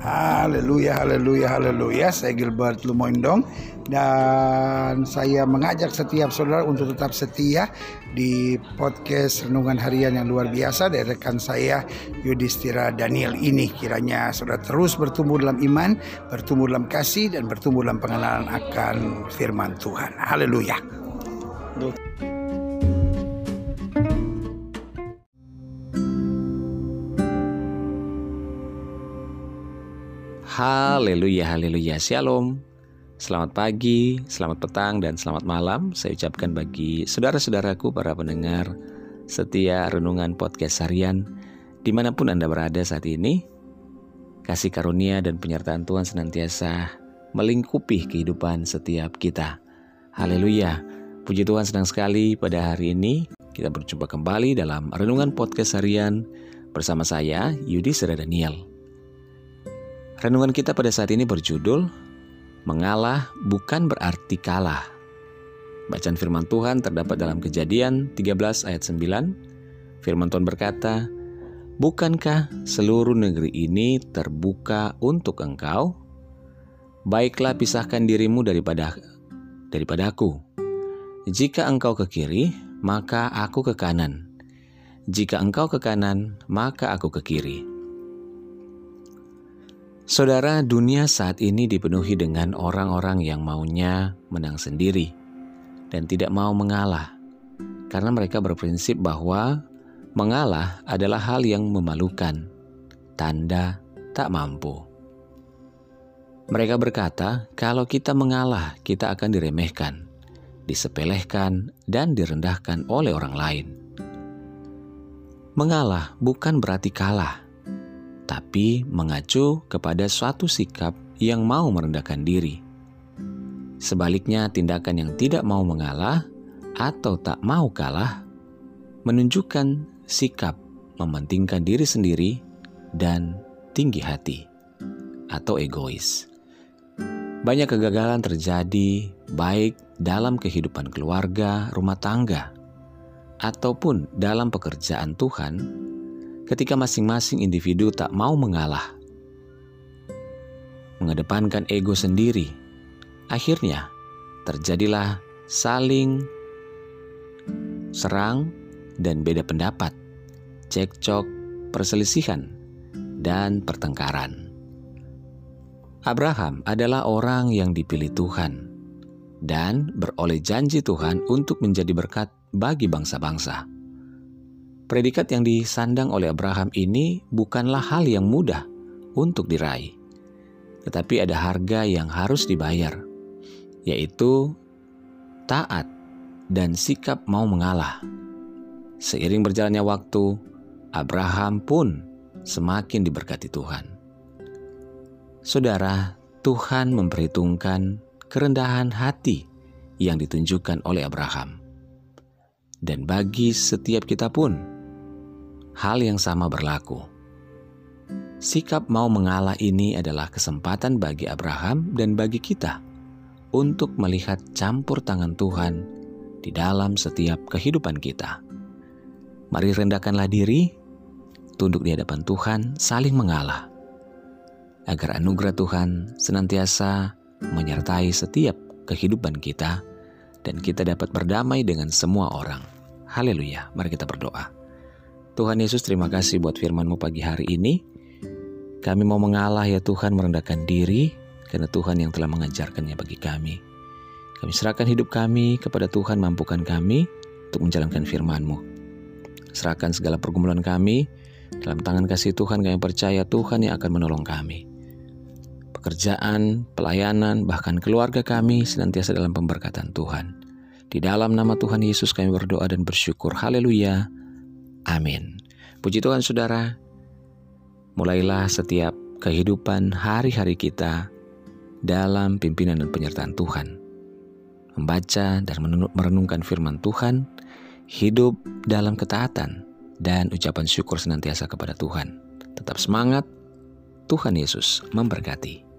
Haleluya, haleluya, haleluya. Saya Gilbert Lumoindong dan saya mengajak setiap saudara untuk tetap setia di podcast Renungan Harian yang luar biasa dari rekan saya Yudhistira Daniel ini. Kiranya saudara terus bertumbuh dalam iman, bertumbuh dalam kasih dan bertumbuh dalam pengenalan akan firman Tuhan. Haleluya. Haleluya, haleluya, shalom. Selamat pagi, selamat petang, dan selamat malam. Saya ucapkan bagi saudara-saudaraku, para pendengar setia renungan podcast harian, di mana pun Anda berada saat ini. Kasih karunia dan penyertaan Tuhan senantiasa melingkupi kehidupan setiap kita. Haleluya. Puji Tuhan senang sekali pada hari ini kita berjumpa kembali dalam renungan podcast harian bersama saya Yudi Daniel. Renungan kita pada saat ini berjudul Mengalah bukan berarti kalah. Bacaan firman Tuhan terdapat dalam Kejadian 13 ayat 9. Firman Tuhan berkata, "Bukankah seluruh negeri ini terbuka untuk engkau? Baiklah pisahkan dirimu daripada daripadaku. Jika engkau ke kiri, maka aku ke kanan. Jika engkau ke kanan, maka aku ke kiri." Saudara, dunia saat ini dipenuhi dengan orang-orang yang maunya menang sendiri dan tidak mau mengalah, karena mereka berprinsip bahwa mengalah adalah hal yang memalukan, tanda tak mampu. Mereka berkata, "Kalau kita mengalah, kita akan diremehkan, disepelekan, dan direndahkan oleh orang lain." Mengalah bukan berarti kalah tapi mengacu kepada suatu sikap yang mau merendahkan diri. Sebaliknya, tindakan yang tidak mau mengalah atau tak mau kalah menunjukkan sikap mementingkan diri sendiri dan tinggi hati atau egois. Banyak kegagalan terjadi baik dalam kehidupan keluarga, rumah tangga, ataupun dalam pekerjaan Tuhan ketika masing-masing individu tak mau mengalah, mengedepankan ego sendiri. Akhirnya, terjadilah saling serang dan beda pendapat, cekcok, perselisihan, dan pertengkaran. Abraham adalah orang yang dipilih Tuhan dan beroleh janji Tuhan untuk menjadi berkat bagi bangsa-bangsa. Predikat yang disandang oleh Abraham ini bukanlah hal yang mudah untuk diraih, tetapi ada harga yang harus dibayar, yaitu taat dan sikap mau mengalah. Seiring berjalannya waktu, Abraham pun semakin diberkati Tuhan. Saudara, Tuhan memperhitungkan kerendahan hati yang ditunjukkan oleh Abraham. Dan bagi setiap kita pun, hal yang sama berlaku. Sikap mau mengalah ini adalah kesempatan bagi Abraham dan bagi kita untuk melihat campur tangan Tuhan di dalam setiap kehidupan kita. Mari rendahkanlah diri, tunduk di hadapan Tuhan, saling mengalah, agar anugerah Tuhan senantiasa menyertai setiap kehidupan kita, dan kita dapat berdamai dengan semua orang. Haleluya! Mari kita berdoa. Tuhan Yesus terima kasih buat firman-Mu pagi hari ini. Kami mau mengalah ya Tuhan merendahkan diri karena Tuhan yang telah mengajarkannya bagi kami. Kami serahkan hidup kami kepada Tuhan mampukan kami untuk menjalankan firman-Mu. Serahkan segala pergumulan kami dalam tangan kasih Tuhan kami percaya Tuhan yang akan menolong kami. Pekerjaan, pelayanan, bahkan keluarga kami senantiasa dalam pemberkatan Tuhan. Di dalam nama Tuhan Yesus kami berdoa dan bersyukur. Haleluya. Amin. Puji Tuhan saudara, mulailah setiap kehidupan hari-hari kita dalam pimpinan dan penyertaan Tuhan. Membaca dan merenungkan firman Tuhan, hidup dalam ketaatan, dan ucapan syukur senantiasa kepada Tuhan. Tetap semangat, Tuhan Yesus memberkati.